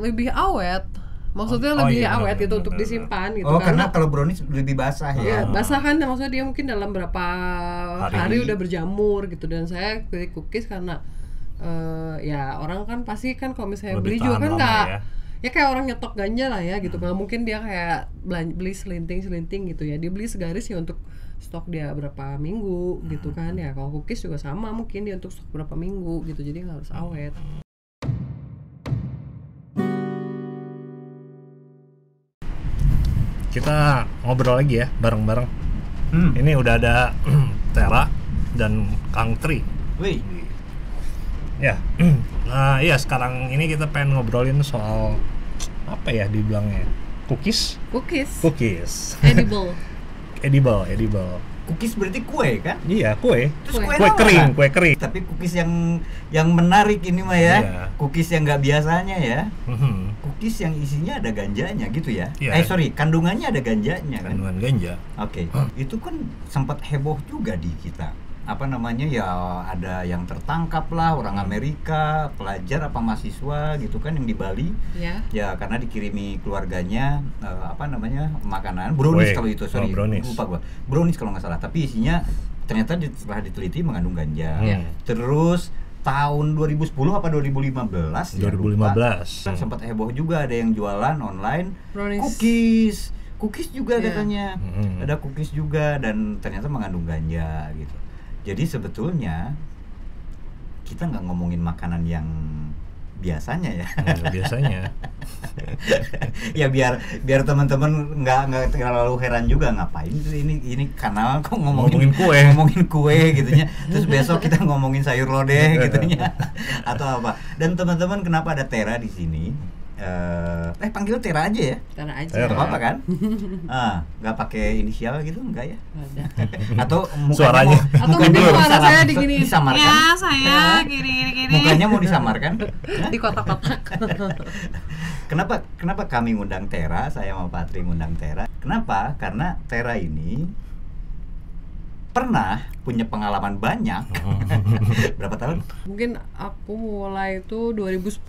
lebih awet. Maksudnya Oh, lebih iya, awet benar, gitu benar, untuk benar. disimpan gitu Oh, karena kalau brownies lebih basah Ya, ya. basah kan maksudnya dia mungkin dalam berapa hari, Hari. udah berjamur gitu. Dan saya pilih cookies karena eh, ya orang kan pasti kan kalau misalnya Lebih beli juga kan nggak ya. ya. kayak orang nyetok ganja lah ya gitu. Nggak mungkin dia kayak beli selinting selinting gitu ya. Dia beli segaris ya untuk stok dia berapa minggu gitu kan ya. Kalau cookies juga sama mungkin dia untuk stok berapa minggu gitu. Jadi nggak harus awet Kita ngobrol lagi ya bareng-bareng. Hmm. Ini udah ada Tera dan Kang Tri. Wih. Ya. Nah, iya sekarang ini kita pengen ngobrolin soal apa ya dibilangnya? Cookies? cookies Cookies. edible edible, edible. Cookies berarti kue kan? Iya, kue. Terus Kue. kue, Kue kering, kan? kue kering. Tapi cookies yang yang menarik ini mah ya. Iya. Cookies yang nggak biasanya ya. Mhm. Cookies yang isinya ada ganjanya gitu ya. Iya. Eh sorry, kandungannya ada ganjanya kan. Kandungan ganja. Oke, itu kan sempat heboh juga di kita. Apa namanya ya ada yang tertangkap lah orang Hmm. Amerika, pelajar apa mahasiswa gitu kan yang di Bali. ya Ya karena dikirimi keluarganya eh, apa namanya makanan brownies kalau itu sorry Oh, brownies. lupa gua brownies kalau nggak salah tapi isinya ternyata di- setelah diteliti mengandung ganja. Hmm. Terus tahun 2010 apa 2015 ya, lupa. 2015. Kan sempat heboh juga ada yang jualan online brownies cookies cookies juga Iya. katanya Mm-mm. ada cookies juga dan ternyata mengandung ganja gitu jadi sebetulnya kita nggak ngomongin makanan yang biasanya ya. Nah, biasanya. ya biar biar teman-teman nggak nggak terlalu heran juga ngapain sih ini ini kanal kok ngomongin, Ngomongin kue. ngomongin kue gitunya. Terus besok kita ngomongin sayur lodeh gitunya. Atau apa. Dan teman-teman kenapa ada Tera di sini eh eh panggil Tera aja ya karena aja Tera. apa-apa kan ah nggak pakai inisial gitu enggak ya atau mukanya Suaranya. mau, Atau mungkin suara saya digini. disamarkan Ya, saya gini gini gini. mukanya mau disamarkan di kotak-kotak. Kenapa kenapa kami ngundang Tera? Saya sama Patri ngundang Tera. Kenapa? Karena Tera ini pernah punya pengalaman banyak. Berapa tahun? Mungkin aku mulai itu 2010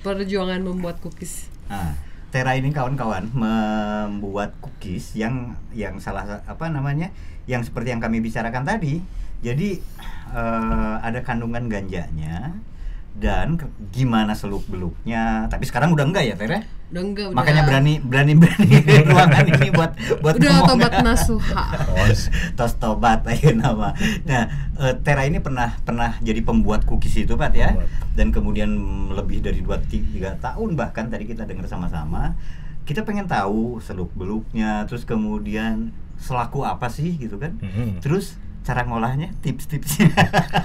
perjuangan membuat cookies. Nah, Tera ini kawan-kawan membuat cookies yang yang salah sa- apa namanya? Yang seperti yang kami bicarakan tadi. Jadi eh, ada kandungan ganjanya dan ke- gimana seluk beluknya. Tapi sekarang udah enggak ya Tera? Udah enggak udah. Makanya berani berani berani ruangan ini buat buat Udah ngomong. tobat nasuha. Tos. tos tobat aja nama. Nah, eh, Tera ini pernah pernah jadi pembuat cookies itu Pat ya. Pembuat. Dan kemudian lebih dari 2 3 tahun bahkan tadi kita dengar sama-sama. Kita pengen tahu seluk-beluknya, terus kemudian selaku apa sih gitu kan. Mhm. Terus cara ngolahnya, tips-tipsnya.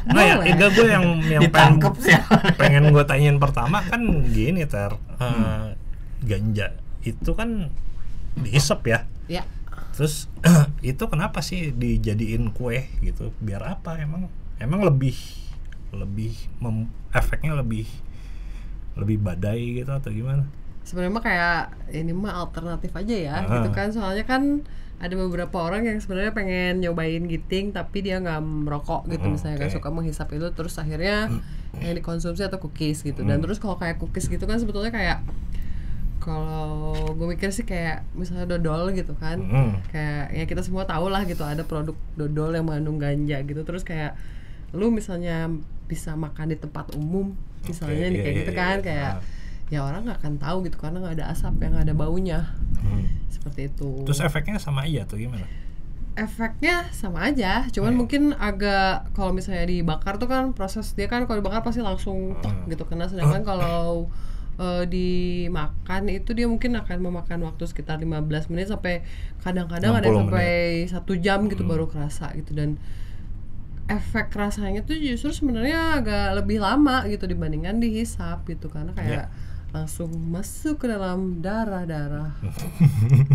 Nah, ya, enggak gue yang yang Ditangkep sih. pengen gue tanyain pertama kan gini ter eh, ganja itu kan diisep ya Ya. terus itu kenapa sih dijadiin kue gitu biar apa emang emang lebih lebih mem- efeknya lebih lebih badai gitu atau gimana Sebenarnya mah kayak ini mah alternatif aja ya, Ah. gitu kan. Soalnya kan ada beberapa orang yang sebenarnya pengen nyobain giting tapi dia nggak merokok gitu Hmm, misalnya oke. suka menghisap itu terus akhirnya yang dikonsumsi atau cookies gitu dan Hmm. terus kalau kayak cookies gitu kan sebetulnya kayak kalau gue mikir sih kayak misalnya dodol gitu kan Mm. kayak ya kita semua tahu lah gitu ada produk dodol yang mengandung ganja gitu terus kayak lu misalnya bisa makan di tempat umum misalnya Oke, nih iya, kayak iya, gitu iya. kan kayak Ah. Ya orang nggak akan tahu gitu karena nggak ada asap yang nggak ada baunya. Hmm. seperti itu. Terus efeknya sama aja tuh gimana? Efeknya sama aja cuman Hmm. mungkin agak kalau misalnya dibakar tuh kan proses dia kan kalau dibakar pasti langsung Hmm. gitu karena sedangkan kalau eh, dimakan itu dia mungkin akan memakan waktu sekitar 15 menit sampai kadang-kadang ada 60 sampai satu jam gitu Hmm. baru kerasa gitu. Dan efek rasanya tuh justru sebenarnya agak lebih lama gitu dibandingkan dihisap gitu. Karena kayak langsung masuk ke dalam darah-darah.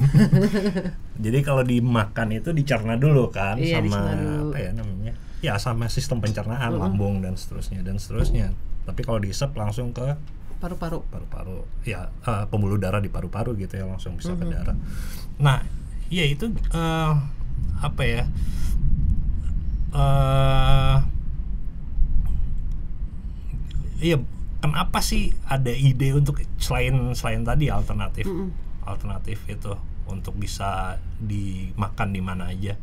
Jadi kalau dimakan itu dicerna dulu kan Iya, sama dulu. apa ya namanya? Ya sama sistem pencernaan Mm-mm. lambung dan seterusnya dan seterusnya. Tapi kalau diisep langsung ke paru-paru. Paru-paru. Ya eh, pembuluh darah di paru-paru gitu ya langsung bisa ke Mhm. darah. Nah iya itu eh, apa ya? Eh iya kenapa sih ada ide untuk selain selain tadi alternatif Mm-mm. alternatif itu untuk bisa dimakan di mana aja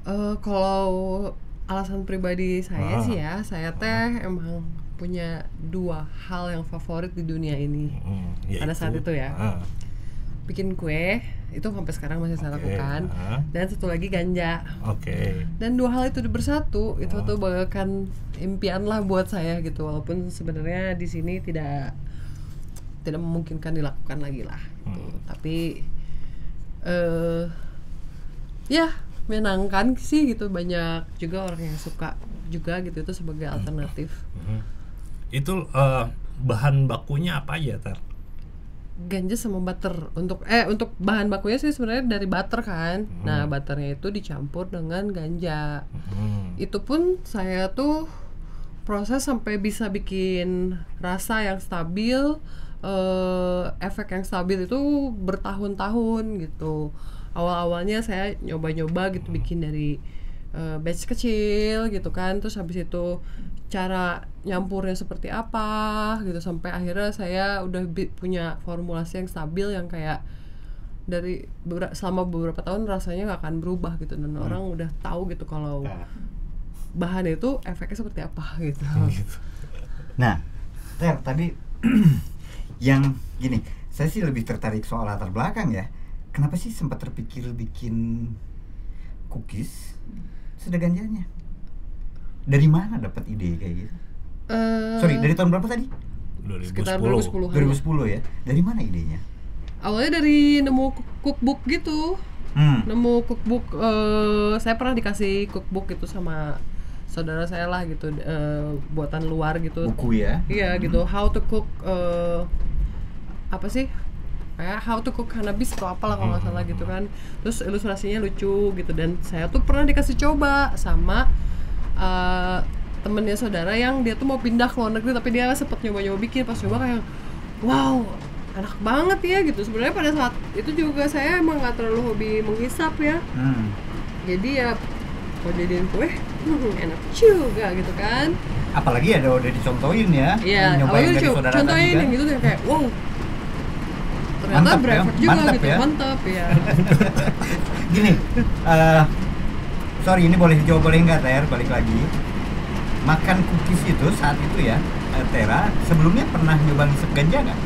Eh, kalau alasan pribadi saya Ah. sih ya, saya teh emang punya dua hal yang favorit di dunia ini. Hmm, Pada saat itu ya. Ah, Bikin kue, itu sampai sekarang masih saya lakukan. ah. Dan satu lagi ganja. oke Dan dua hal itu bersatu, itu Ah. tuh bagaikan impian lah buat saya gitu. Walaupun sebenarnya di sini tidak tidak memungkinkan dilakukan lagi lah. gitu. Hmm. Tapi eh ya menyenangkan sih gitu banyak juga orang yang suka juga gitu itu sebagai alternatif Mhm. itu eh, bahan bakunya apa aja ter ganja sama butter. Untuk eh untuk bahan bakunya sih sebenarnya dari butter kan. Nah butternya itu dicampur dengan ganja. Hmm, itu pun saya tuh proses sampai bisa bikin rasa yang stabil eh, efek yang stabil itu bertahun-tahun gitu. Awal-awalnya saya nyoba-nyoba gitu bikin dari eh, batch kecil gitu kan terus habis itu cara nyampurnya seperti apa gitu sampai akhirnya saya udah punya formulasi yang stabil yang kayak dari beberapa, selama beberapa tahun rasanya nggak akan berubah gitu dan orang udah tahu gitu kalau bahan itu efeknya seperti apa gitu. gitu. Nah, Ter, tadi yang gini, saya sih lebih tertarik soal latar belakang ya. Kenapa sih sempat terpikir bikin cookies sudah ganjanya? Dari mana dapat ide kayak gitu? Eh, Sorry, dari tahun berapa tadi? 2010 sekitar 2010 2010 ya. Dari mana idenya? Awalnya dari nemu cook- cookbook gitu, Hmm. nemu cookbook. eh, saya pernah dikasih cookbook itu sama saudara saya lah gitu, eh, buatan luar gitu. Buku ya. Iya gitu, how to cook eh, apa sih? Kayak how to cook cannabis atau apalah kalau nggak salah gitu kan. Terus ilustrasinya lucu gitu dan saya tuh pernah dikasih coba sama eh, temennya saudara yang dia tuh mau pindah ke luar negeri tapi dia sempet nyoba-nyoba bikin pas coba kayak wow enak banget ya gitu sebenarnya pada saat itu juga saya emang nggak terlalu hobi menghisap ya Hmm. jadi ya kalau jadiin kue hmm, enak juga gitu kan Apalagi ada udah dicontohin ya. Iya, nyobain awalnya saudara contohin kan. yang gitu kayak wow ternyata Mantap ya, juga mantap gitu ya. mantap ya Gini, eh, sorry ini boleh dijawab boleh nggak Ter? Balik lagi. Makan cookies itu saat itu ya, eh, Tera sebelumnya pernah nyoba ngisep ganja nggak?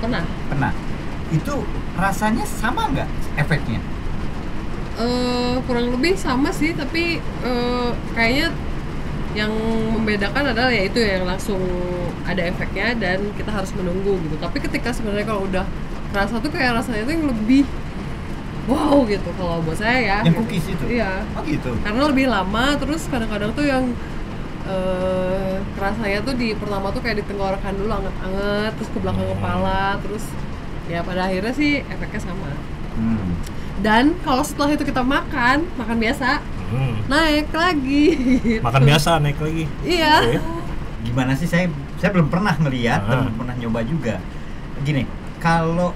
pernah Pernah. Itu rasanya sama nggak efeknya? Eh, kurang lebih sama sih tapi eh, kayaknya yang membedakan adalah ya itu yang langsung ada efeknya dan kita harus menunggu gitu tapi ketika sebenarnya kalau udah rasa tuh kayak rasanya tuh yang lebih wow gitu kalau buat saya ya Yang gitu. cookies itu? iya Oh gitu. karena lebih lama terus kadang-kadang tuh yang eh rasanya tuh di pertama tuh kayak di tenggorokan dulu anget-anget terus ke belakang Hmm. kepala terus ya pada akhirnya sih efeknya sama Hmm. dan kalau setelah itu kita makan makan biasa Hmm. naik lagi gitu. makan biasa naik lagi iya Oke. Gimana sih saya saya belum pernah ngeliat dan Ah. belum pernah nyoba juga. Gini, kalau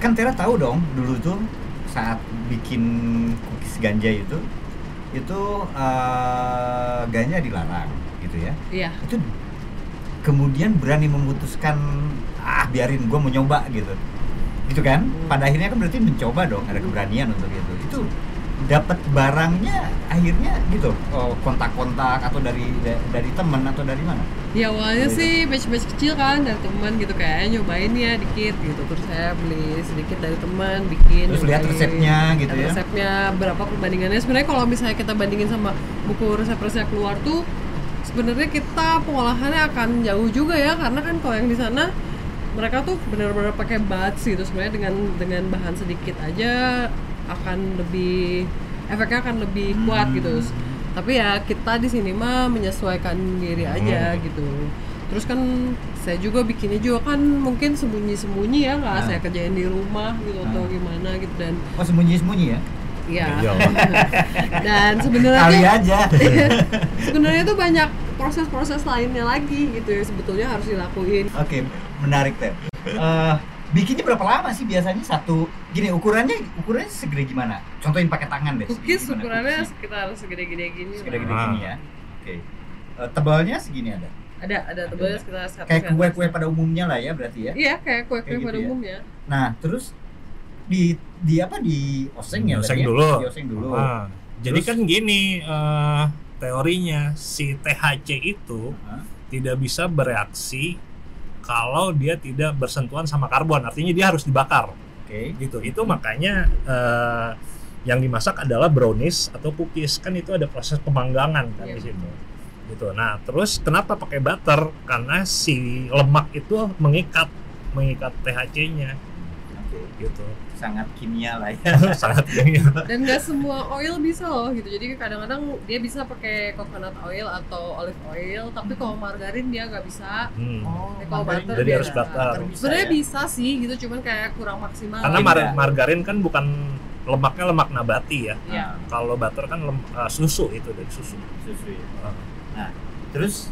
kan Tera tahu dong dulu tuh saat bikin cookies ganja itu itu eh, ganja dilarang gitu ya. iya Itu kemudian berani memutuskan ah biarin gue mau nyoba gitu. Gitu kan? Pada akhirnya kan berarti mencoba dong, ada keberanian untuk itu. Itu dapat barangnya akhirnya gitu oh, kontak-kontak atau dari da- dari teman atau dari mana ya awalnya Gitu. sih batch-batch kecil kan dari teman gitu kayak nyobain ya dikit gitu. Terus saya beli sedikit dari teman bikin Terus lihat resepnya gitu ya? resepnya berapa perbandingannya. Sebenarnya kalau misalnya kita bandingin sama buku resep-resep keluar tuh sebenarnya kita pengolahannya akan jauh juga ya. Karena kan kalau yang di sana mereka tuh benar-benar pakai bats gitu. Sebenarnya dengan dengan bahan sedikit aja akan lebih efeknya akan lebih kuat gitu tapi ya kita di sini mah menyesuaikan diri aja Hmm. gitu terus kan saya juga bikinnya juga kan mungkin sembunyi-sembunyi ya nggak Ah. saya kerjain di rumah gitu atau Ah. gimana gitu dan oh sembunyi-sembunyi ya ya Iya. dan sebenarnya kali aja sebenarnya tuh banyak proses-proses lainnya lagi gitu ya sebetulnya harus dilakuin oke menarik teh Eh, bikinnya berapa lama sih biasanya satu gini ukurannya ukurannya segede gimana contohin pakai tangan deh gimana ukurannya cookies? sekitar segede-gede gini segede-gede Ah. gini ya oke Eh, tebalnya segini ada ada ada tebalnya sekitar satu Kayak senti. kue-kue pada umumnya lah ya berarti ya. iya kayak kue kue Kayak gitu pada ya. umumnya Nah, terus di di apa di oseng ya Oseng ya? dulu. Di oseng dulu. Ah, jadi Terus? kan gini eh, teorinya si THC itu Hah? tidak bisa bereaksi kalau dia tidak bersentuhan sama karbon. Artinya dia harus dibakar. Oke. gitu. Itu makanya eh, yang dimasak adalah brownies atau cookies. Kan itu ada proses pemanggangan kan Iya. di situ. gitu. Nah terus kenapa pakai butter? Karena si lemak itu mengikat mengikat THC-nya Oke. gitu Sangat kimia lah ya. sangat ini dan nggak semua oil bisa loh gitu jadi kadang-kadang dia bisa pakai coconut oil atau olive oil tapi kalau margarin dia nggak bisa Hmm. Tapi kalau margarin butter Jadi dia harus butter. bisa sebenarnya ya? bisa sih gitu cuman kayak kurang maksimal karena mar- margarin kan bukan lemaknya lemak nabati ya. Ah, kalau butter kan lem- eh, susu itu dari susu susu ya. Ah. Nah, terus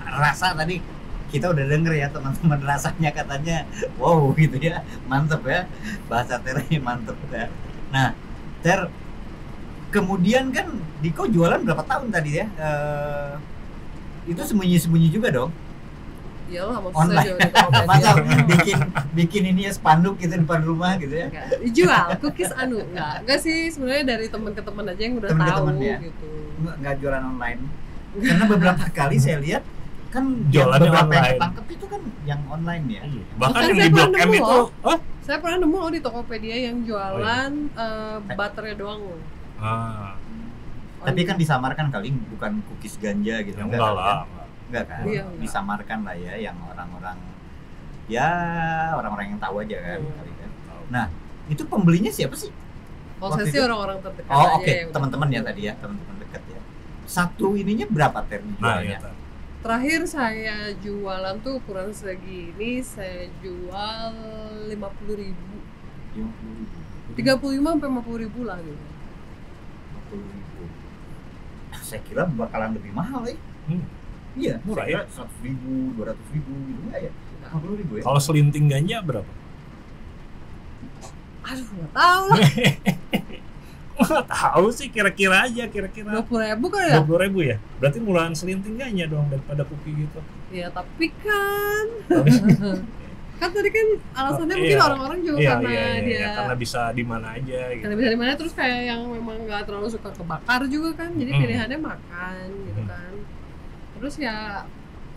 rasa tadi kita udah denger ya teman-teman rasanya katanya wow gitu ya. Mantep ya. Bahasa ternya mantep ya. Nah ter kemudian kan Diko jualan berapa tahun tadi ya? Eh, itu sembunyi-sembunyi juga dong. Iyalah maksudnya online. jual masa bikin bikin ini ya spanduk gitu depan rumah gitu ya? Nggak, dijual cookies anu. Enggak enggak sih. Sebenarnya dari teman ke teman aja yang udah Temen tahu temen ya? gitu. Nggak nggak jualan online. Karena beberapa kali saya lihat kan beberapa yang online. ketangkep itu kan yang online ya bahkan Bukan, yang saya di blok pernah M nemu itu loh. oh saya pernah nemu loh di Tokopedia yang jualan Oh, eh, butternya doang loh ah Tapi kan disamarkan kali bukan cookies ganja gitu. yang enggak lah Enggak kan? Iya, enggak. Disamarkan lah ya yang orang-orang ya orang-orang yang tahu aja kan Hmm. kali kan. Nah, itu pembelinya siapa sih? kalau saya sih orang-orang terdekat Oh, aja oke, yang udah teman-teman ya tadi ya, teman-teman dekat ya. Satu ininya berapa ter nah dijualnya? Terakhir saya jualan tuh ukuran segini saya jual lima puluh ribu tiga puluh lima sampai lima puluh ribu lah gitu Saya kira bakalan lebih mahal ya. Hmm. Iya, Murah kira seratus ribu, dua ratus ribu gitu enggak ya? Lima puluh ribu ya? kalau selinting ganja berapa aduh nggak tahu lah tahu sih kira-kira aja dua kira-kira puluh ribu kan ya? Dua puluh ribu ya? Berarti murahan selinting ganja dong daripada kopi gitu. Ya tapi kan. Kan tadi kan alasannya Oh, mungkin iya. orang-orang juga iya karena iya iya dia iya, karena bisa di mana aja gitu. Karena bisa di mana terus kayak yang memang nggak terlalu suka kebakar juga kan. Jadi Hmm. pilihannya makan gitu Hmm. kan. Terus ya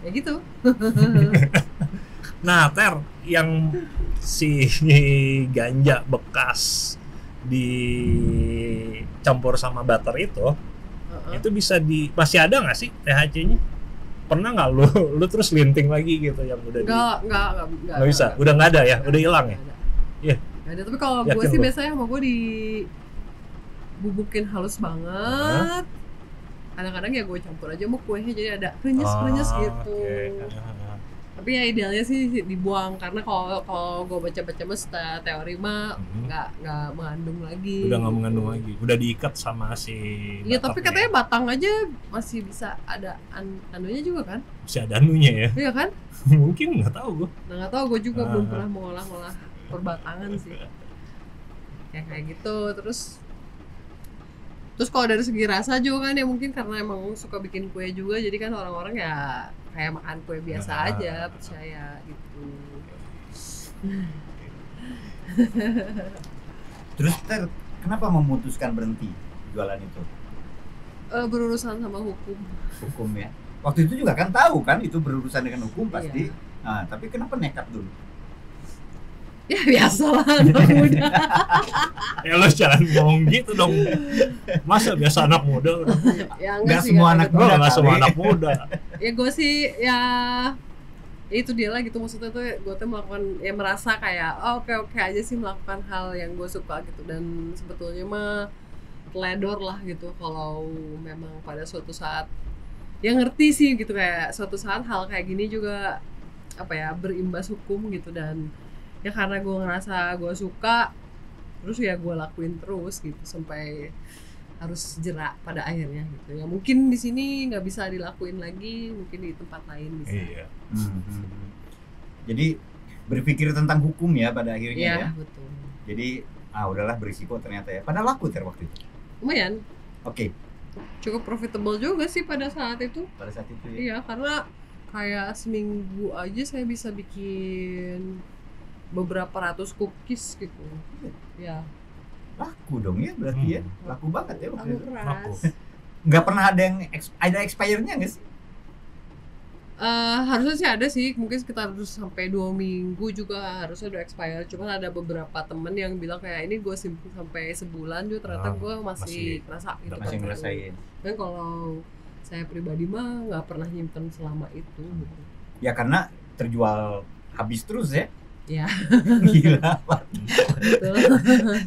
ya gitu. Nah, Ter, yang si ganja bekas dicampur sama butter itu, Heeh. itu bisa di masih ada nggak sih THC-nya? Pernah nggak lu lu terus linting lagi gitu yang udah di nggak nggak nggak nggak nggak bisa, udah nggak ada ya, udah hilang ya? Iya. Ada tapi kalau gue sih lu? biasanya sama gue di bubukin halus banget kadang-kadang ya gue campur aja sama kuenya jadi ada krenyes krenyes Ah, gitu oke. Tapi ya idealnya sih dibuang karena kalau kalau gue baca-baca mas te- teori mah Mhm. nggak nggak mengandung lagi Udah nggak mengandung lagi, udah diikat sama si. Iya tapi katanya batang aja masih bisa ada an anunya juga kan? masih ada anunya ya. Iya kan? Mungkin nggak tahu gua. Nah nggak tahu gue juga Ah. belum pernah mengolah-olah perbatangan sih. Kayak kayak gitu terus terus kalau dari segi rasa juga kan ya mungkin karena emang suka bikin kue juga jadi kan orang-orang ya kayak makan kue biasa Ah. aja percaya gitu. Terus ter, kenapa memutuskan berhenti jualan itu? Eh, berurusan sama hukum. Hukum ya. Waktu itu juga kan tahu kan itu berurusan dengan hukum pasti. Iya. Nah, tapi kenapa nekat dulu? Ya biasa lah anak muda. Ya lo jangan ngomong gitu dong. Masa biasa anak muda ya Nggak sih, semua anak muda nggak semua anak muda. ya gue sih ya ya itu dia lah gitu. Maksudnya tuh gue tuh melakukan ya merasa kayak oh, oke oke aja sih melakukan hal yang gue suka gitu. Dan sebetulnya mah teledor lah gitu. Kalau memang pada suatu saat ya ngerti sih gitu. Kayak suatu saat hal kayak gini juga apa ya berimbas hukum gitu. Dan ya karena gue ngerasa gue suka terus ya gue lakuin terus gitu sampai harus jerak pada akhirnya gitu ya mungkin di sini nggak bisa dilakuin lagi mungkin di tempat lain bisa Iya. Hmm. Jadi berpikir tentang hukum ya pada akhirnya Iya, ya. betul Jadi ah udahlah berisiko ternyata ya. Padahal laku ter waktu itu. lumayan Oke, cukup profitable juga sih pada saat itu pada saat itu ya. iya karena kayak seminggu aja saya bisa bikin beberapa ratus cookies gitu ya laku dong ya berarti ya Hmm. laku banget ya waktu itu. Laku. keras nggak pernah ada yang ada expire-nya nggak sih Eh, harusnya sih ada sih mungkin sekitar harus sampai dua minggu juga harusnya udah expire cuman ada beberapa temen yang bilang kayak ini gue simpen sampai sebulan juga ternyata Ah, gue masih, masih- kerasa gitu masih kan. ngerasain Dan kalau saya pribadi mah nggak pernah nyimpen selama itu gitu. ya karena terjual habis terus ya Ya, gila betul.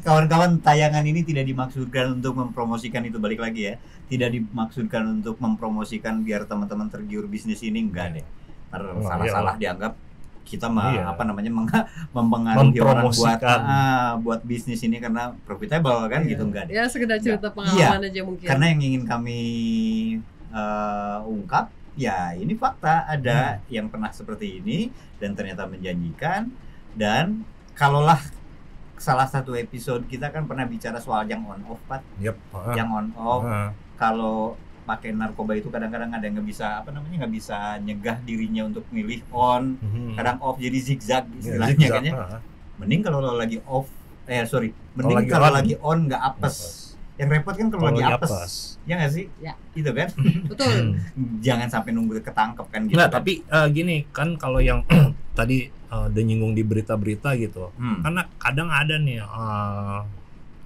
kawan-kawan tayangan ini tidak dimaksudkan untuk mempromosikan itu. Balik lagi ya. Tidak dimaksudkan untuk mempromosikan biar teman-teman tergiur bisnis ini. Enggak deh. Ntar Oh, salah-salah dianggap kita mah Iya. apa namanya meng- mempengaruhi orang buat ah, buat bisnis ini karena profitable kan Iya. gitu. Enggak deh. Ya sekedar cerita Iya. pengalaman aja mungkin. karena yang ingin kami eh, ungkap ya ini fakta. Ada yang pernah seperti ini dan ternyata menjanjikan dan kalaulah salah satu episode kita kan pernah bicara soal yang on off Pat Yep. yang on off ah. kalau pakai narkoba itu kadang-kadang ada yang nggak bisa apa namanya nggak bisa nyegah dirinya untuk milih on Mhm. kadang off jadi zigzag Ya, istilahnya zigzag, kan ya mending kalau lo lagi off eh sorry mending kalau lagi on nggak apes yang repot kan kalau lagi apes apes. ya nggak sih Ya. itu kan Betul. jangan sampai nunggu ketangkep kan gitu Nggak, kan. tapi eh, gini kan kalau yang tadi eh, udah nyinggung di berita-berita gitu, Hmm. karena kadang ada nih eh,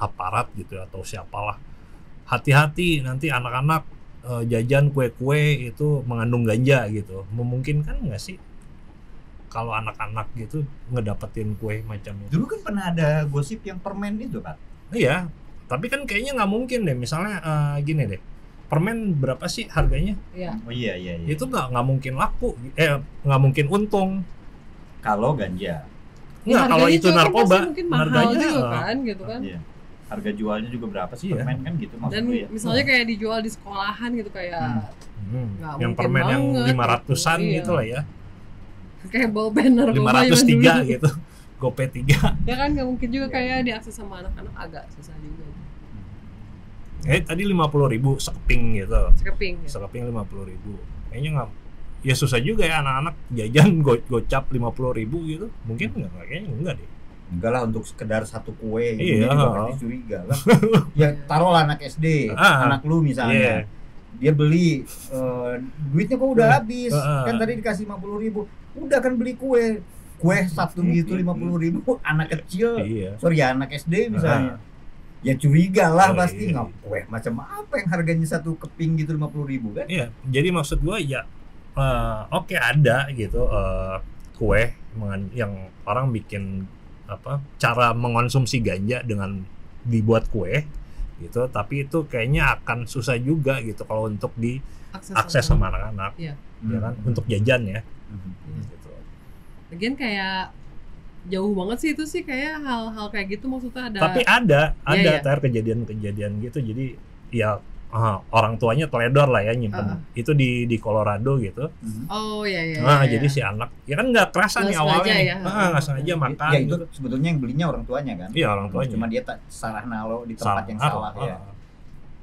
aparat gitu ya, atau siapalah hati-hati nanti anak-anak eh, jajan kue-kue itu mengandung ganja gitu, memungkinkan nggak sih kalau anak-anak gitu ngedapetin kue macam itu? dulu kan pernah ada gosip yang permen itu kan Iya, tapi kan kayaknya nggak mungkin deh. Misalnya eh, gini deh, permen berapa sih harganya? Ya. oh iya iya iya Itu nggak nggak mungkin laku, eh nggak mungkin untung. Kalau ganja Nggak, kalau harganya itu kan narkoba, pasti mungkin mahal harganya, juga kan gitu kan. iya harga jualnya juga berapa sih Iya. permen kan gitu maksud Dan ya misalnya kayak dijual di sekolahan gitu kayak Hmm. Hmm, yang permen yang lima ratusan gitu, gitu iya. lah ya, kayak bawa banner lima ratus tiga dulu. gitu, gope tiga. Ya kan nggak mungkin juga Iya. kayak diakses sama anak-anak agak susah juga. Eh tadi lima puluh ribu sekeping gitu, Sekeping. Ya. sekeping lima puluh ribu. Kayaknya nggak, ya susah juga ya anak-anak jajan go, gocap lima puluh ribu gitu, mungkin nggak? Kayaknya enggak deh. enggak lah untuk sekedar satu kue Iya. juga pasti curiga lah ya taruhlah anak SD Ah. anak lu misalnya Iya. dia beli eh, duitnya kok udah Hmm. habis Ah. kan tadi dikasih lima puluh ribu udah kan beli kue kue satu gitu lima puluh ribu anak kecil Iya. sorry ya anak SD misalnya ya curiga lah Oh, pasti iya. nggak kue macam apa yang harganya satu keping gitu lima puluh ribu kan Iya, jadi maksud gua ya eh, oke ada gitu eh, kue yang orang bikin apa cara mengonsumsi ganja dengan dibuat kue gitu, tapi itu kayaknya akan susah juga gitu kalau untuk diakses sama anak-anak, Iya. ya kan, Hmm. untuk jajan ya. Hmm. Gitu. Lagian kayak jauh banget sih itu sih kayak hal-hal kayak gitu maksudnya ada Tapi ada, ada iya. ter kejadian-kejadian gitu, jadi ya ah, orang tuanya teledor lah ya nyimpen Ah. itu di di Colorado gitu. Hmm. Oh iya iya. Nah, iya, jadi iya. si anak ya kan nggak kerasa nih awalnya ya. Ah, nggak sengaja makan ya itu gitu. sebetulnya yang belinya orang tuanya kan Iya, orang tuanya. cuma dia tak salah nalo di tempat yang salah ya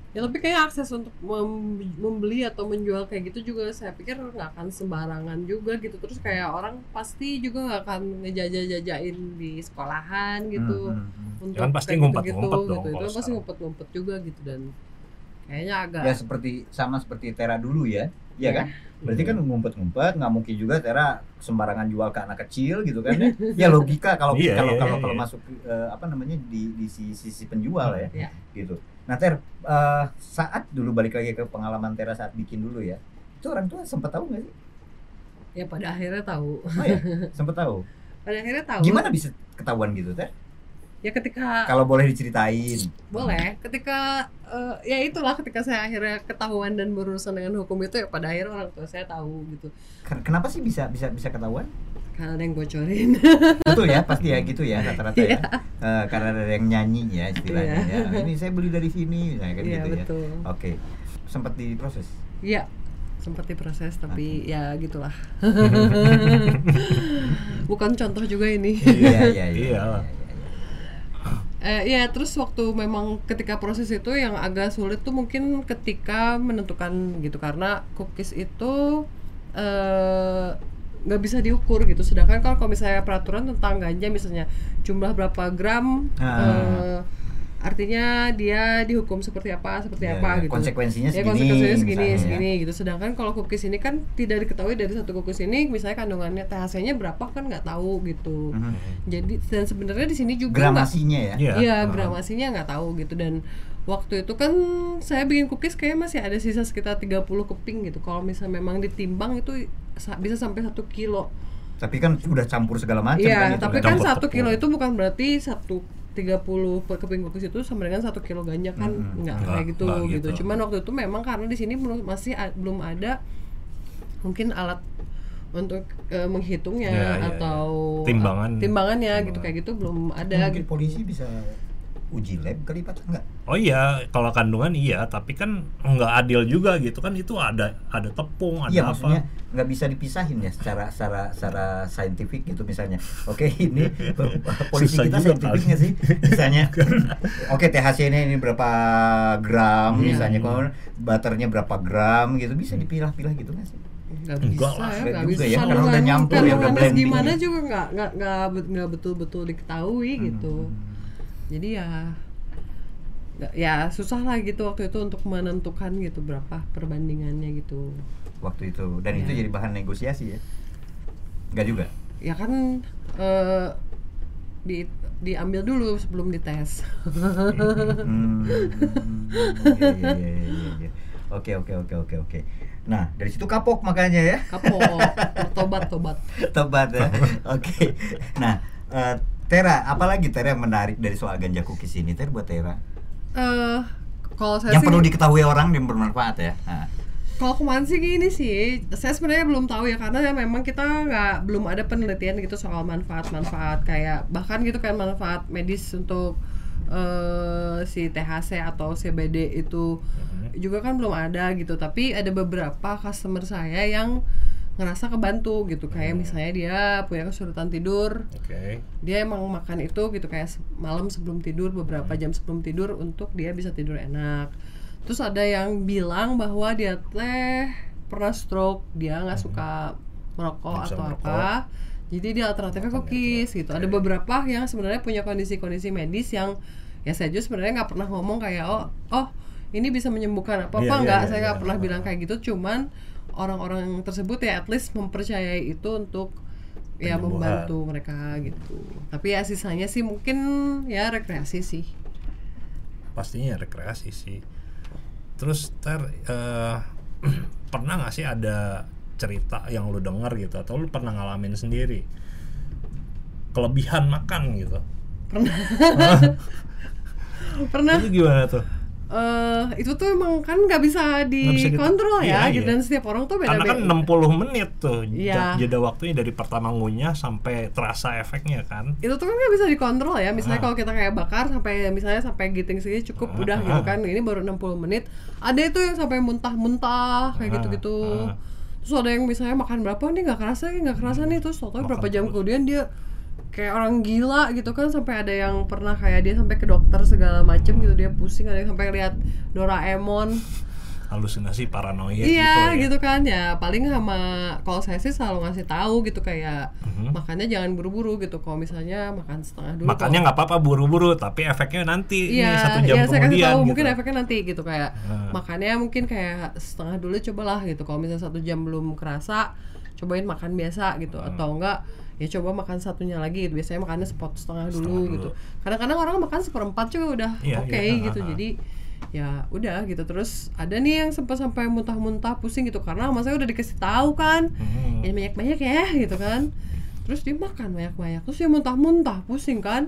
Ya tapi kayak akses untuk mem- membeli atau menjual kayak gitu juga saya pikir nggak akan sembarangan juga gitu terus kayak orang pasti juga nggak akan ngejajah-jajain di sekolahan gitu Hmm, hmm, hmm. untuk Ya kan pasti kayak ngumpet-ngumpet gitu-gitu, dong gitu. itu pasti ngumpet-ngumpet juga gitu dan kayaknya agak ya seperti sama seperti Tera dulu ya. Iya. ya kan? Berarti kan ngumpet-ngumpet nggak mungkin juga Tera sembarangan jual ke anak kecil gitu kan ya. Ya logika kalau Iya, kalau iya, kalau iya, kalau iya. masuk eh, apa namanya di di sisi, sisi penjual ya Iya. gitu. Nah Ter eh, saat dulu balik lagi ke pengalaman Tera saat bikin dulu ya itu orang tua sempat tahu nggak sih? Ya pada akhirnya tahu. Oh ya sempat tahu? Pada akhirnya tahu. Gimana bisa ketahuan gitu Ter ya ketika kalau boleh diceritain. Boleh. Ketika eh, ya itulah ketika saya akhirnya ketahuan dan berurusan dengan hukum itu ya pada akhirnya orang tua saya tahu gitu. Ken- kenapa sih bisa bisa bisa ketahuan? Karena ada yang bocorin. Betul ya pasti ya gitu ya rata-rata Iya. ya Eh, karena ada yang nyanyi ya istilahnya ya. Ini saya beli dari sini misalnya kan iya gitu ya. betul. Oke. Sempat diproses? Iya sempat diproses tapi ya gitulah. Bukan contoh juga ini. Iya iya. Iya Eh, ya terus waktu memang ketika proses itu yang agak sulit tuh mungkin ketika menentukan gitu karena cookies itu eh, nggak bisa diukur gitu sedangkan kalau kalau misalnya peraturan tentang ganja misalnya jumlah berapa gram Ah. eh, artinya dia dihukum seperti apa seperti Ya, apa ya, gitu konsekuensinya Ya, segini, konsekuensinya segini misalnya ya. segini gitu sedangkan kalau cookies ini kan tidak diketahui dari satu cookies ini misalnya kandungannya THC-nya berapa kan nggak tahu gitu Mhm. jadi dan sebenarnya di sini juga Gramasinya ya. Iya. Iya, Ah. gramasinya nggak tahu gitu dan waktu itu kan saya bikin cookies kayak masih ada sisa sekitar 30 keping gitu. Kalau misalnya memang ditimbang itu sa- bisa sampai satu kilo. Tapi kan udah campur segala macam Iya, kan itu tapi kan. kan satu kilo itu bukan berarti satu 30 per keping cookies itu sama dengan satu kilo ganja kan Mm-mm. nggak kayak gitu, gitu gitu. Cuman waktu itu memang karena di sini belum masih a- belum ada mungkin alat untuk eh, menghitungnya iya, atau Timbangan. timbangannya gitu Timbangan. kayak gitu belum ada Mungkin gitu. polisi bisa uji lab kali Pak enggak? Oh iya, kalau kandungan iya, tapi kan nggak adil juga gitu kan itu ada ada tepung, ada Iya apa. maksudnya nggak bisa dipisahin ya secara secara secara saintifik gitu misalnya. Oke ini polisi Susah kita juga saintifik kali. nggak sih? Misalnya, oke THC ini ini berapa gram Iya. misalnya, kalau butternya berapa gram gitu bisa dipilah-pilah gitu nggak sih? nggak Enggak bisa lah. ya juga bisa ya, karena Kandungan- udah nyampur ya, udah kandungannya blending gimana ya. juga nggak nggak nggak bet- nggak betul-betul diketahui gitu jadi ya ya susah lah gitu waktu itu untuk menentukan gitu berapa perbandingannya gitu Waktu itu dan itu Iya. jadi bahan negosiasi ya? Nggak juga. ya kan eh, di diambil dulu sebelum dites Hmm, iya, iya, iya, iya, iya. Oke oke oke oke oke. Nah dari situ kapok makanya ya. kapok tobat tobat Tobat ya. Oke. Nah, eh, Tera, apalagi Tera yang menarik dari soal ganja cookies ini Tera buat Tera? eh kalau saya Yang sih perlu diketahui orang dan bermanfaat ya. Nah, Kalau kemarin sih gini sih, saya sebenarnya belum tahu ya karena ya memang kita nggak belum ada penelitian gitu soal manfaat-manfaat kayak bahkan gitu kan manfaat medis untuk eh, si THC atau CBD itu juga kan belum ada gitu. Tapi ada beberapa customer saya yang ngerasa kebantu gitu kayak misalnya dia punya kesulitan tidur, Oke. dia emang makan itu gitu kayak malam sebelum tidur beberapa jam sebelum tidur untuk dia bisa tidur enak terus ada yang bilang bahwa dia teh pernah stroke dia nggak suka merokok atau merokok. apa jadi dia alternatifnya cookies itu. gitu Oke. ada beberapa yang sebenarnya punya kondisi-kondisi medis yang ya saya juga sebenarnya nggak pernah ngomong kayak oh oh ini bisa menyembuhkan apa apa Iya, iya, nggak iya, saya nggak iya. pernah Ah. bilang kayak gitu cuman orang-orang tersebut ya at least mempercayai itu untuk ya membantu mereka gitu. Tapi ya sisanya sih mungkin ya rekreasi sih. Pastinya rekreasi sih. Terus ter eh, pernah nggak sih ada cerita yang lu denger gitu atau lu pernah ngalamin sendiri? Kelebihan makan gitu? pernah. Itu gimana tuh? Eh itu tuh emang kan nggak bisa gitu. dikontrol ya Iya, gitu iya. dan setiap orang tuh Karena beda-beda kan 60 menit tuh Iya. jeda waktunya dari pertama ngunyah sampai terasa efeknya kan. itu tuh kan nggak bisa dikontrol ya misalnya Ah. kalau kita kayak bakar sampai misalnya sampai giting segini cukup Ah, udah ah. gitu kan ini baru 60 menit ada itu yang sampai muntah-muntah kayak Ah, gitu-gitu ah. terus ada yang misalnya makan berapa nih nggak kerasa nggak kerasa nih terus Makan berapa jam terus. kemudian dia kayak orang gila gitu kan sampai ada yang pernah kayak dia sampai ke dokter segala macem gitu dia pusing ada yang sampai lihat Doraemon Halusinasi paranoia iya gitu. gitu, ya. kan ya paling sama kalau saya sih selalu ngasih tahu gitu kayak Mhm. makannya jangan buru-buru gitu kalau misalnya makan setengah dulu Makanya nggak apa-apa buru-buru, tapi efeknya nanti nih, Iya, satu jam iya saya kasih kemudian. tahu gitu. mungkin efeknya nanti gitu kayak Ah. makannya mungkin kayak setengah dulu cobalah gitu. Kalau misalnya satu jam belum kerasa, cobain makan biasa gitu Hmm. atau enggak ya coba makan satunya lagi gitu. Biasanya makannya sepot setengah dulu, Setengah dulu. gitu. Kadang-kadang orang makan seperempat juga udah Iya, oke iya, gitu. ah, ah. Jadi ya udah gitu terus ada nih yang sempat sampai muntah-muntah pusing gitu karena saya udah dikasih tahu kan Hmm. ya banyak-banyak ya gitu kan terus dia makan banyak-banyak terus dia muntah-muntah pusing kan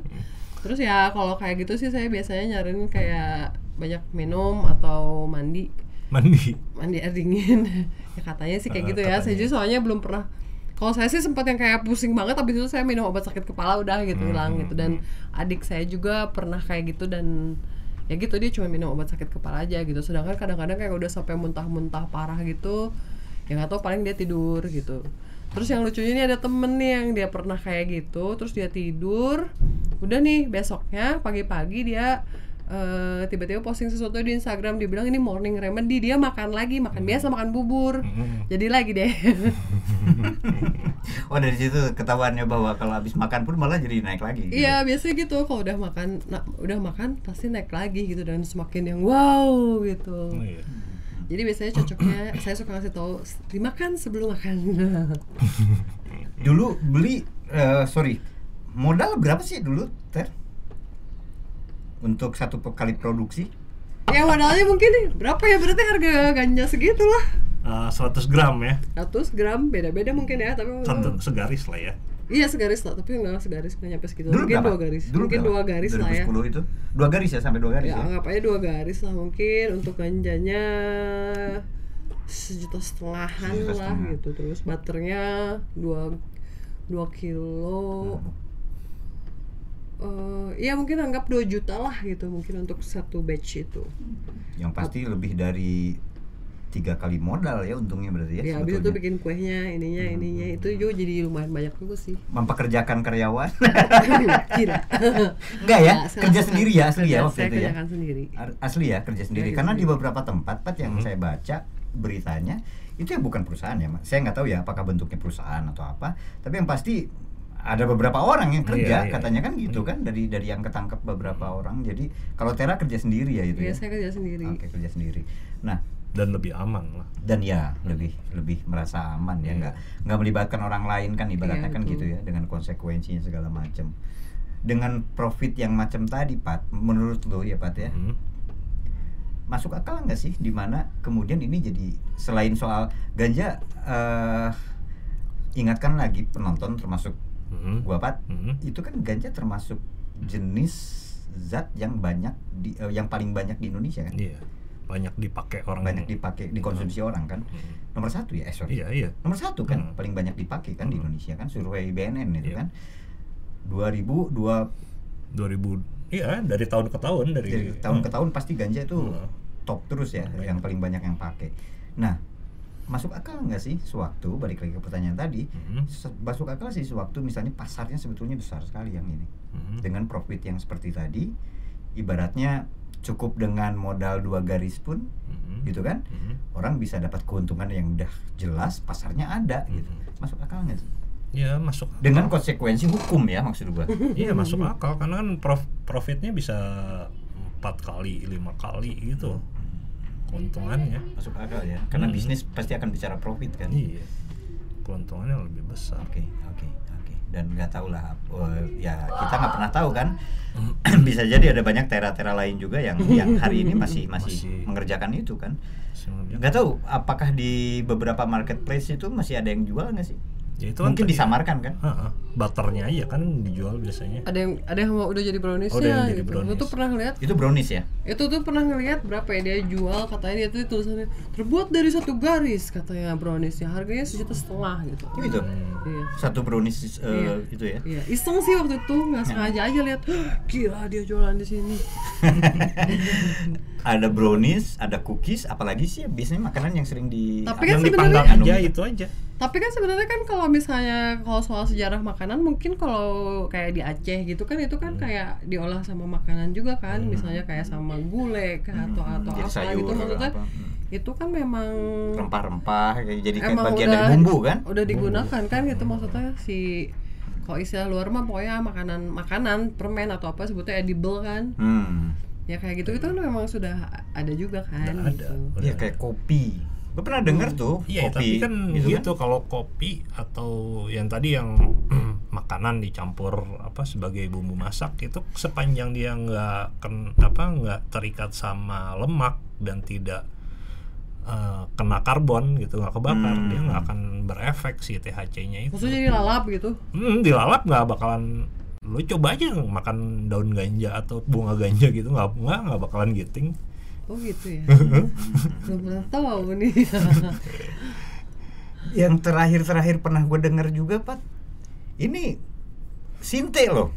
terus ya kalau kayak gitu sih saya biasanya nyariin kayak banyak minum atau mandi Mandi. mandi air dingin ya katanya sih kayak Ah, gitu ya saya katanya. juga soalnya belum pernah kalau saya sih sempat yang kayak pusing banget habis itu saya minum obat sakit kepala udah gitu Hmm, hilang hmm, gitu. Dan adik saya juga pernah kayak gitu dan ya gitu dia cuma minum obat sakit kepala aja gitu. Sedangkan kadang-kadang kayak udah sampai muntah-muntah parah gitu ya nggak tahu paling dia tidur gitu. Terus yang lucunya ini ada temen nih yang dia pernah kayak gitu terus dia tidur. Udah nih besoknya pagi-pagi dia eh, tiba-tiba posting sesuatu di Instagram dia bilang ini morning remedy dia makan lagi makan biasa makan bubur Mm-mm. jadi lagi deh Oh dari situ ketahuannya bahwa kalau habis makan pun malah jadi naik lagi. gitu. iya biasanya gitu kalau udah makan nah, udah makan pasti naik lagi gitu dan semakin yang wow gitu Oh, iya. jadi biasanya cocoknya saya suka ngasih tahu dimakan sebelum makan Dulu beli eh, sorry modal berapa sih dulu ter untuk satu kali produksi? ya modalnya mungkin nih berapa ya berarti harga ganja segitu lah Eh, 100 gram ya 100 gram beda-beda mungkin ya tapi satu segaris lah ya Iya segaris lah, tapi nggak segaris nggak nyampe segitu. Dulu mungkin berapa? dua garis, Dulu mungkin berapa? dua garis lah ya. 2010 itu dua garis ya sampai dua garis Ya ya. anggap aja dua garis lah mungkin untuk ganjanya sejuta setengahan Sejuta lah setengah. gitu. Terus butternya dua dua kilo. Hmm. Eh, Iya mungkin anggap 2 juta lah gitu mungkin untuk satu batch itu. Yang pasti lebih dari tiga kali modal ya untungnya berarti ya. Ya, habis itu bikin kuehnya, ininya, ininya itu juga jadi lumayan banyak juga sih. mempekerjakan karyawan. Kira. Enggak ya, Nggak, kerja saya- sendiri ya asli ya saya waktu itu ya. sendiri. Asli ya kerja sendiri Kerja karena di sendiri. beberapa tempat Pat yang Hmm. saya baca beritanya itu ya bukan perusahaan ya, saya nggak tahu ya apakah bentuknya perusahaan atau apa, tapi yang pasti ada beberapa orang yang kerja Iya, iya. katanya kan gitu kan dari dari yang ketangkep beberapa orang. Jadi kalau Tera kerja sendiri ya itu Iya, ya. saya kerja sendiri. Oke kerja sendiri. Nah dan lebih aman lah dan ya lebih lebih merasa aman ya Iya. nggak nggak melibatkan orang lain kan ibaratnya Iya, kan gitu ya dengan konsekuensinya segala macam dengan profit yang macam tadi Pat menurut lo ya Pat ya Hmm. masuk akal nggak sih di mana kemudian ini jadi selain soal ganja eh ingatkan lagi penonton termasuk Hmm. gua Pat Hmm. itu kan ganja termasuk jenis zat yang banyak di eh, yang paling banyak di Indonesia kan iya banyak dipakai orang banyak dipakai dikonsumsi orang kan Hmm. nomor satu ya eh sorry iya iya nomor satu kan Hmm. paling banyak dipakai kan di Hmm. Indonesia kan survei BNN itu Iya. kan 2002 2000 iya dari tahun ke tahun dari, dari tahun ke tahun pasti ganja itu Hmm. top terus ya Banyak. yang paling banyak yang pakai nah masuk akal nggak sih sewaktu balik lagi ke pertanyaan tadi Hmm. se- masuk akal sih sewaktu misalnya pasarnya sebetulnya besar sekali yang ini Hmm. dengan profit yang seperti tadi ibaratnya cukup dengan modal dua garis pun Hmm. gitu kan Hmm. orang bisa dapat keuntungan yang udah jelas pasarnya ada gitu Mhm. masuk akal nggak sih ya masuk akal. dengan konsekuensi hukum ya maksud gua iya masuk akal karena kan prof- profitnya bisa empat kali lima kali gitu keuntungannya. Masuk akal ya. Karena Hmm. bisnis pasti akan bicara profit kan? Iya. Keuntungannya lebih besar. Oke oke oke. Dan nggak tahu lah eh, ya kita nggak pernah tahu kan? Bisa jadi ada banyak tera-tera lain juga yang yang hari ini masih masih, Masih. mengerjakan itu kan? Sebenarnya- nggak tahu apakah di beberapa marketplace itu masih ada yang jual nggak sih ya itu kan mungkin tadi- disamarkan kan Ha-ha. butternya aja kan dijual biasanya Ada yang ada yang mau udah jadi brownies Oh, yang jadi gitu. brownies. Gue tuh pernah ngeliat itu brownies ya itu tuh pernah ngeliat berapa ya dia jual katanya dia tuh tulisannya terbuat dari satu garis katanya browniesnya harganya sejuta setengah gitu itu Hmm. Iya. Satu brownies eh, Iya. itu ya? Iya. Iseng sih waktu itu nggak sengaja aja lihat gila dia jualan di sini. Ada brownies ada cookies apalagi sih biasanya makanan yang sering di Tapi kan yang sebenarnya- dipanggang aja Anu. itu aja. Tapi kan sebenarnya kan kalau misalnya kalau soal sejarah makanan mungkin kalau kayak di Aceh gitu kan itu kan kayak diolah sama makanan juga kan. Misalnya kayak sama gulai kah, atau atau Hmm, jadi apa sayur gitu maksudnya. apa. Hmm. Itu kan memang rempah-rempah kayak jadi kayak bagian udah dari bumbu kan udah digunakan kan gitu maksudnya si kalau istilah luar mah pokoknya makanan makanan permen atau apa sebutnya edible kan hmm. ya kayak gitu itu kan memang sudah ada juga kan Udah ada. gitu. Udah ya kayak kopi gue pernah denger tuh Iya, kopi tapi kan gitu gitu, kalau kopi atau yang tadi yang makanan dicampur apa sebagai bumbu masak itu sepanjang dia nggak ken apa nggak terikat sama lemak dan tidak eh, kena karbon gitu nggak kebakar Hmm. dia nggak akan berefek si THC-nya itu. maksudnya jadi lalap gitu? Hmm, dilalap nggak bakalan lu coba aja makan daun ganja atau bunga ganja gitu nggak nggak nggak bakalan giting. Oh gitu ya? Belum pernah tahu nih. Yang terakhir-terakhir pernah gue denger juga Pat ini sinte loh.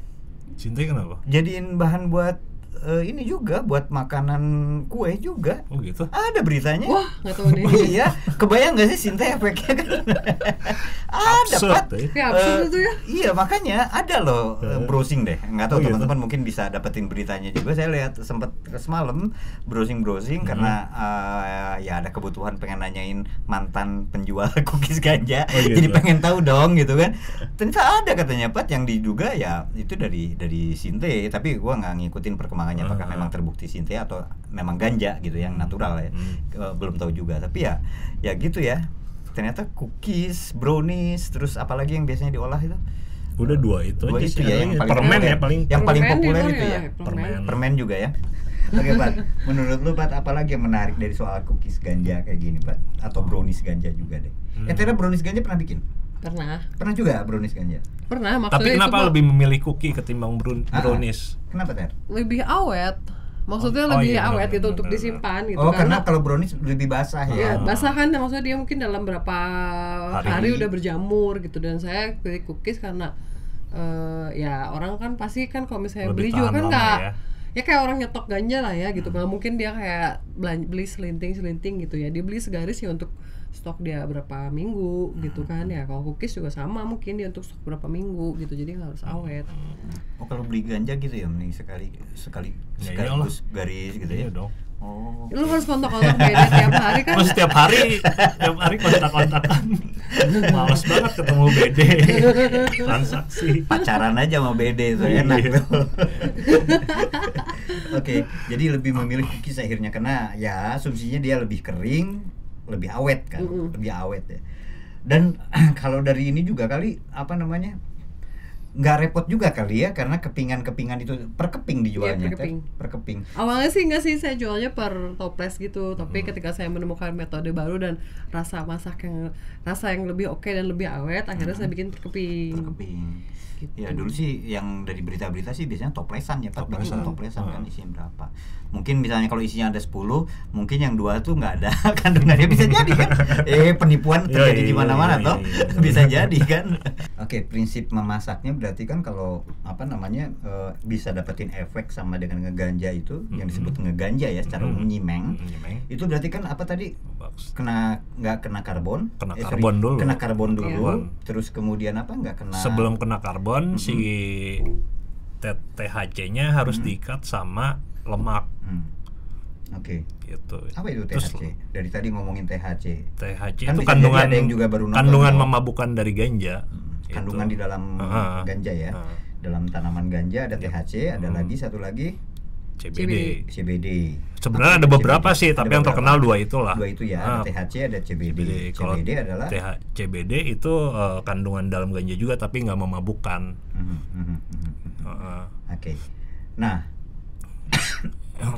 Cinta kenapa? Jadiin bahan buat eh, ini juga buat makanan kue juga. Oh gitu. Ada beritanya. Wah, nggak tahu nih. iya, kebayang gak sih Sinta efeknya kan? ada Absurd, Pat. eh. Ya, absurd itu ya. Iya makanya ada loh eh, Eh. browsing deh. Nggak tahu Oh, gitu. teman-teman mungkin bisa dapetin beritanya juga. Saya lihat sempat semalam browsing browsing Hmm. karena eh, ya ada kebutuhan pengen nanyain mantan penjual cookies ganja. Oh, gitu. Jadi pengen tahu dong gitu kan. Ternyata ada katanya Pat yang diduga ya itu dari dari Sinte. Tapi gua nggak ngikutin perkembangannya apakah Ah. memang terbukti Sinte atau memang ganja gitu yang natural ya. Hmm. Belum tahu juga. Tapi ya ya gitu ya. Ternyata cookies, brownies, terus apalagi yang biasanya diolah itu? Udah dua itu Dua aja itu sih. ya yang paling permen populer. ya paling yang paling populer itu itu ya, ya. permen. Permen. Juga ya. Oke Pat, menurut lu Pat apa lagi yang menarik dari soal cookies ganja kayak gini Pat? Atau brownies ganja juga deh. Hmm. Eh Tera brownies ganja pernah bikin? Pernah. Pernah juga brownies ganja? Pernah maksudnya Tapi itu kenapa kok lebih memilih cookie ketimbang brown- Ah, ah. brownies? Kenapa Ter? lebih awet. Maksudnya Oh, lebih iya, awet benar, gitu benar, untuk benar. disimpan gitu oh karena kalau brownies lebih basah Ya, ya. basah kan maksudnya dia mungkin dalam berapa hari, Hari. udah berjamur gitu dan saya pilih cookies karena eh, ya orang kan pasti kan kalau misalnya Lebih beli juga kan nggak ya. ya. kayak orang nyetok ganja lah ya gitu nggak mungkin dia kayak beli selinting selinting gitu ya dia beli segaris ya untuk stok dia berapa minggu gitu kan ya kalau cookies juga sama mungkin dia untuk stok berapa minggu gitu jadi nggak harus awet Oh kalau beli ganja gitu ya mending sekali sekali Ya sekaligus garis gitu ya. Iya dong. Oh. lu harus kontak-kontak beda tiap hari kan Mas setiap hari, setiap hari kontak-kontakan. Males banget ketemu BD. Transaksi. pacaran aja sama BD itu Iya. enak tuh. Oke, jadi lebih memilih cookies akhirnya karena ya asumsinya dia lebih kering, lebih awet kan, Mm-mm. lebih awet ya. Dan kalau dari ini juga kali apa namanya? Nggak repot juga kali ya karena kepingan-kepingan itu per keping dijualnya Iya, per keping. Ter? per keping. Awalnya sih enggak sih saya jualnya per toples gitu, tapi Hmm. ketika saya menemukan metode baru dan rasa masak yang rasa yang lebih oke dan lebih awet, akhirnya saya bikin per keping. per keping. Gitu. Ya dulu sih yang dari berita-berita sih biasanya toplesan ya Pak, Toplesan. toplesan kan Hmm. isinya berapa. Mungkin misalnya kalau isinya ada 10, mungkin yang dua tuh nggak ada kandungannya bisa jadi kan. Eh penipuan Iya, terjadi iya, di mana-mana iya, toh. iya, iya. bisa jadi kan. Oke, prinsip memasaknya berarti kan kalau apa namanya eh, bisa dapetin efek sama dengan ngeganja itu yang Mhm. disebut ngeganja ya secara Mhm. umum nyimeng. Mm, nyimeng. Itu berarti kan apa tadi kena nggak kena karbon Kena sorry, karbon dulu. kena karbon dulu Karbon. terus kemudian apa nggak kena Sebelum kena karbon, si T- THC-nya harus Hmm. diikat sama lemak Hmm. oke gitu. apa itu Terus THC dari tadi ngomongin THC THC Kan itu kandungan ada yang juga baru nonton kandungan tuh. memabukkan dari ganja. Hmm, Gitu. kandungan di dalam Ah, ganja ya ah. dalam tanaman ganja ada. THC ada Hmm. lagi satu lagi CBD. CBD Sebenarnya ada beberapa CBD? sih, Ada tapi yang beberapa. terkenal dua itulah. dua itu ya ada THC ada CBD CBD. Kalau CBD adalah TH CBD itu eh, kandungan dalam ganja juga tapi nggak memabukkan. Mhm, mhm. Heeh. oke nah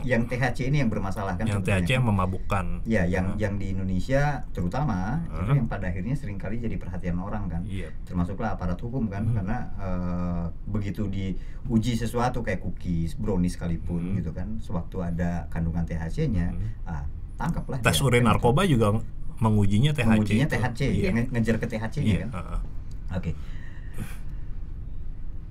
yang THC ini yang bermasalah kan yang sebetulnya. THC yang memabukkan. Ya, yang Heeh. yang di Indonesia terutama itu yang pada akhirnya sering kali jadi perhatian orang kan, Iya. termasuklah aparat hukum kan, Hmm. karena eh, begitu diuji sesuatu kayak cookies, brownies sekalipun Hmm. gitu kan, sewaktu ada kandungan THC-nya, Hmm. ah tangkaplah. Tes dia. urin Kan narkoba juga mengujinya gitu. THC. mengujinya itu. THC, Iya. nge- ngejar ke THC-nya Iya, kan. heeh. Oke.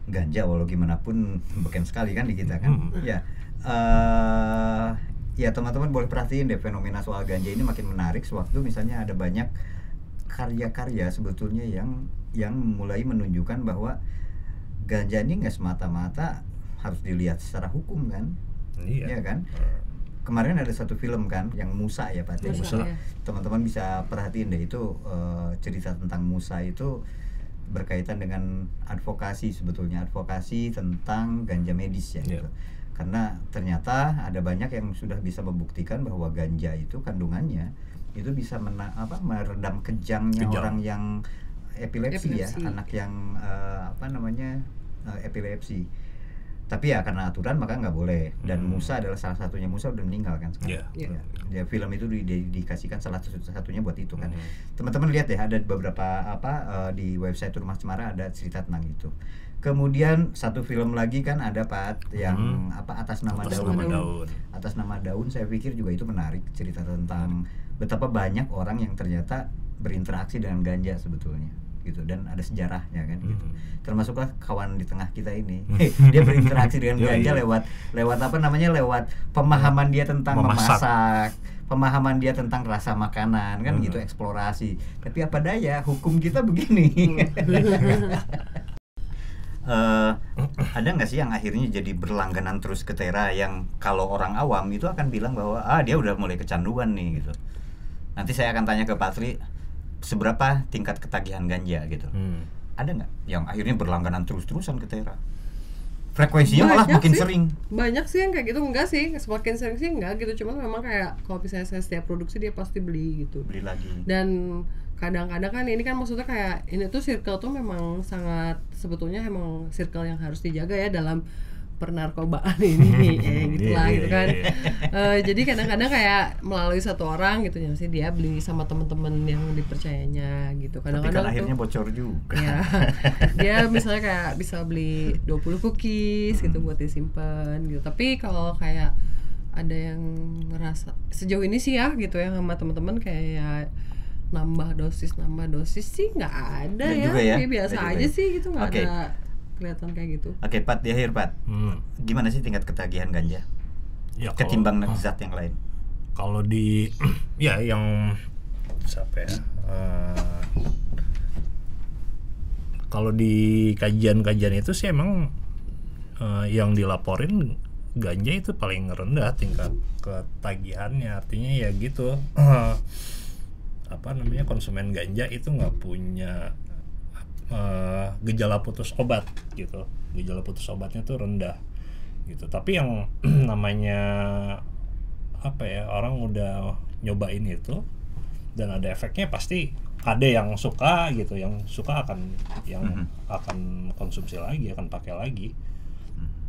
Ganja walau gimana pun beken sekali kan di kita kan. Hmm. Ya. eh ya teman-teman boleh perhatiin deh fenomena soal ganja ini makin menarik sewaktu misalnya ada banyak karya-karya sebetulnya yang yang mulai menunjukkan bahwa ganja ini nggak semata-mata harus dilihat secara hukum kan. Iya. Iya kan? Kemarin ada satu film kan yang Musa ya Pak. Musa, Musa. ya. Teman-teman bisa perhatiin deh itu eh, cerita tentang Musa itu berkaitan dengan advokasi sebetulnya advokasi tentang ganja medis ya Iya. gitu. Karena ternyata ada banyak yang sudah bisa membuktikan bahwa ganja itu kandungannya itu bisa mena apa meredam kejangnya Kejang. orang yang epilepsi, ya, Epilepsi. anak yang eh, apa namanya eh, epilepsi. Tapi ya karena aturan maka nggak boleh. Dan Hmm. Musa adalah salah satunya Musa udah meninggal kan sekarang. Iya. Ya, ya, film itu di, di- dikasihkan salah satu satunya buat itu kan. Hmm. Teman-teman lihat deh ada beberapa apa eh, di website Rumah Cemara ada cerita tentang itu. Kemudian satu film lagi kan ada Pak yang Hmm. apa atas nama Atas daun. nama daun. Atas nama daun saya pikir juga itu menarik cerita tentang betapa banyak orang yang ternyata berinteraksi dengan ganja sebetulnya. Gitu dan ada sejarahnya kan gitu. Hmm. Termasuklah kawan di tengah kita ini. Hmm. dia berinteraksi dengan Iya, ganja iya. lewat lewat apa namanya? lewat pemahaman dia tentang Memasak. memasak, pemahaman dia tentang rasa makanan kan Hmm. gitu eksplorasi. Tapi apa daya hukum kita begini. Eh, ada nggak sih yang akhirnya jadi berlangganan terus ke Tera yang kalau orang awam itu akan bilang bahwa ah dia udah mulai kecanduan nih gitu. Nanti saya akan tanya ke Patri seberapa tingkat ketagihan ganja gitu. Hmm. Ada nggak yang akhirnya berlangganan terus-terusan ke Tera? Frekuensinya malah Banyak makin sih. sering. banyak sih yang kayak gitu enggak sih semakin sering sih enggak gitu cuman memang kayak kalau misalnya saya setiap produksi dia pasti beli gitu Beli lagi. dan kadang-kadang kan ini kan maksudnya kayak ini tuh circle tuh memang sangat sebetulnya emang circle yang harus dijaga ya dalam pernarkobaan ini ya gitu lah gitu kan. Eh, jadi kadang-kadang kayak melalui satu orang gitu ya sih dia beli sama teman-teman yang dipercayanya gitu Tapi kan kadang-kadang akhirnya tuh bocor juga. ya dia misalnya kayak bisa beli 20 cookies gitu buat disimpan gitu tapi kalau kayak ada yang ngerasa sejauh ini sih ya gitu ya sama teman-teman kayak nambah dosis nambah dosis sih nggak ada ya, juga ya? Biasa aja ya? sih gitu nggak Oke. ada kelihatan kayak gitu Oke, Pat, di akhir Pat. Hmm. Gimana sih tingkat ketagihan ganja Ya, kalau- ketimbang zat yang lain? kalau di ya yang siapa ya eh, kalau di kajian-kajian itu sih emang eh, yang dilaporin ganja itu paling rendah tingkat ketagihannya artinya ya gitu apa namanya konsumen ganja itu nggak punya eh, gejala putus obat gitu gejala putus obatnya tuh rendah gitu tapi yang namanya apa ya orang udah nyobain itu dan ada efeknya pasti ada yang suka gitu yang suka akan yang Mhm. akan konsumsi lagi akan pakai lagi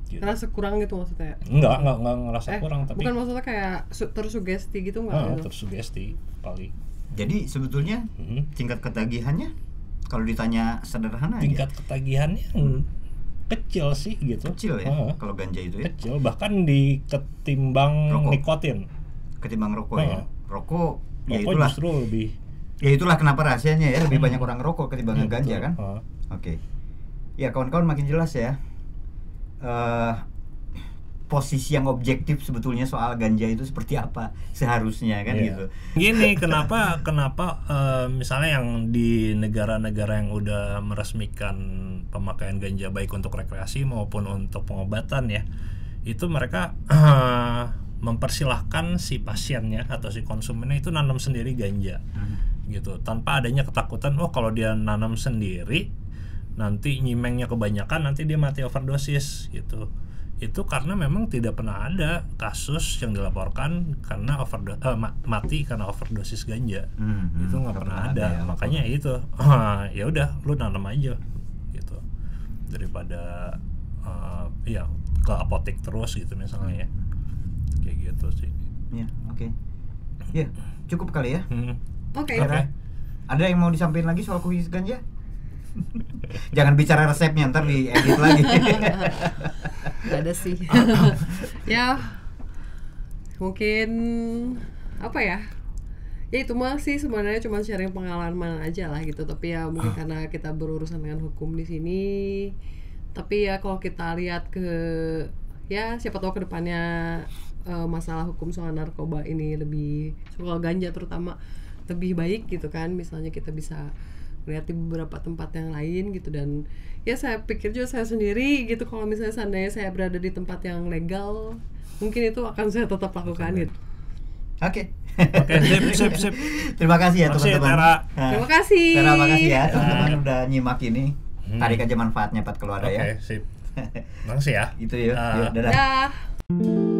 gitu. ngerasa kurang gitu maksudnya enggak enggak enggak ngerasa eh kurang tapi bukan maksudnya kayak su- tersugesti gitu nggak ah, gitu? tersugesti paling Jadi sebetulnya Mhm. tingkat ketagihannya kalau ditanya sederhana aja tingkat ketagihannya mm, kecil sih gitu kecil ya Ah, kalau ganja itu ya kecil bahkan di ketimbang Rokok. nikotin ketimbang rokok ya. Rokok ya rokok itulah justru lebih ya itulah kenapa rahasianya ya lebih Hmm. banyak orang rokok ketimbang Iya, ganja betul. kan. Ah. Oke. Ya kawan-kawan makin jelas ya. eh posisi yang objektif sebetulnya soal ganja itu seperti apa seharusnya kan Iya. gitu. Gini, kenapa kenapa eh, misalnya yang di negara-negara yang udah meresmikan pemakaian ganja baik untuk rekreasi maupun untuk pengobatan ya, itu mereka eh, mempersilahkan si pasiennya atau si konsumennya itu nanam sendiri ganja gitu tanpa adanya ketakutan oh kalau dia nanam sendiri nanti nyimengnya kebanyakan nanti dia mati overdosis gitu itu karena memang tidak pernah ada kasus yang dilaporkan karena overdo ma- mati karena overdosis ganja Hmm, hmm, itu nggak nggak pernah pernah ada, ada ya, makanya itu ya udah lu nanam aja gitu daripada eh, ya ke apotek terus gitu misalnya ya kayak gitu sih Ya, oke. Ya, cukup kali ya. Hmm. oke Oke. Ada yang mau disampaikan lagi soal kuis ganja? Jangan bicara resepnya ntar di edit lagi. Gak ada sih. ya mungkin apa ya? Ya itu mah sih sebenarnya cuma sharing pengalaman aja lah gitu. Tapi ya mungkin karena kita berurusan dengan hukum di sini. Tapi ya kalau kita lihat ke ya siapa tahu ke depannya eh, masalah hukum soal narkoba ini lebih soal ganja terutama lebih baik gitu kan. Misalnya kita bisa lihat di beberapa tempat yang lain gitu dan ya saya pikir juga saya sendiri gitu kalau misalnya seandainya saya berada di tempat yang legal mungkin itu akan saya tetap lakukan gitu. Oke. Oke, sip, sip, sip. Terima kasih ya Makasih, teman-teman. Nah, Terima kasih. Tera makasih ya teman-teman udah nyimak ini. Hmm. Tarik aja manfaatnya Pat kalau ada Oke, ya. sip. Makasih ya. Itu ya. Yuk, dadah. Dah.